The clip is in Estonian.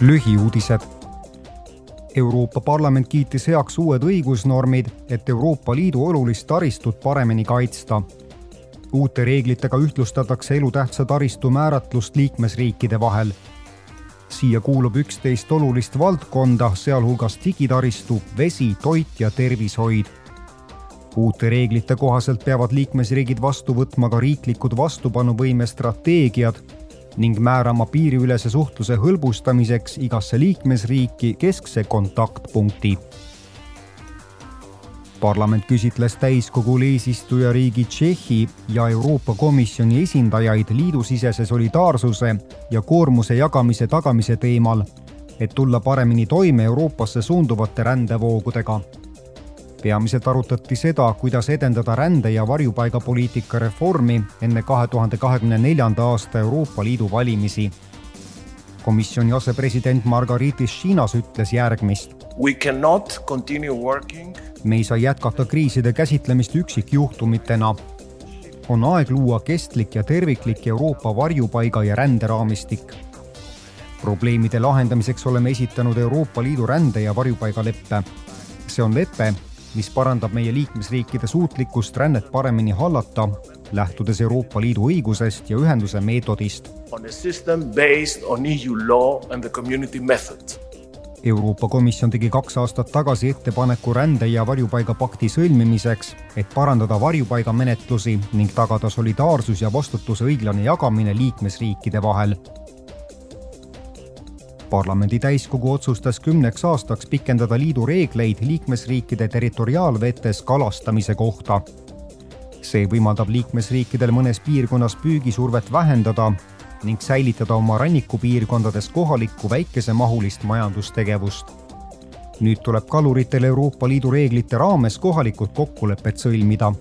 lühiuudised. Euroopa Parlament kiitis heaks uued õigusnormid, et Euroopa Liidu olulist taristut paremini kaitsta. uute reeglitega ühtlustatakse elutähtsa taristu määratlust liikmesriikide vahel. siia kuulub üksteist olulist valdkonda, sealhulgas digitaristu, vesi, toit ja tervishoid uute reeglite kohaselt peavad liikmesriigid vastu võtma ka riiklikud vastupanuvõime strateegiad ning määrama piiriülese suhtluse hõlbustamiseks igasse liikmesriiki keskse kontaktpunkti. parlament küsitles täiskogul eesistujariigi Tšehhi ja Euroopa Komisjoni esindajaid liidusisese solidaarsuse ja koormuse jagamise tagamise teemal, et tulla paremini toime Euroopasse suunduvate rändevoogudega peamiselt arutati seda, kuidas edendada rände- ja varjupaigapoliitika reformi enne kahe tuhande kahekümne neljanda aasta Euroopa Liidu valimisi. komisjoni asepresident Margaritis Šinas ütles järgmist. We cannot continue working me ei saa jätkata kriiside käsitlemist üksikjuhtumitena. on aeg luua kestlik ja terviklik Euroopa varjupaiga ja ränderaamistik probleemide lahendamiseks oleme esitanud Euroopa Liidu rände- ja varjupaigaleppe. see on lepe, mis parandab meie liikmesriikide suutlikkust rännet paremini hallata, lähtudes Euroopa Liidu õigusest ja ühenduse meetodist. on a system based on EU law and the community method. Euroopa Komisjon tegi kaks aastat tagasi ettepaneku rände- ja varjupaigapakti sõlmimiseks, et parandada varjupaigamenetlusi ning tagada solidaarsus ja vastutuse õiglane jagamine liikmesriikide vahel parlamendi täiskogu otsustas kümneks aastaks pikendada liidu reegleid liikmesriikide territoriaalvetes kalastamise kohta. see võimaldab liikmesriikidel mõnes piirkonnas püügisurvet vähendada ning säilitada oma rannikupiirkondades kohalikku väikesemahulist majandustegevust. nüüd tuleb kaluritel Euroopa Liidu reeglite raames kohalikud kokkulepped sõlmida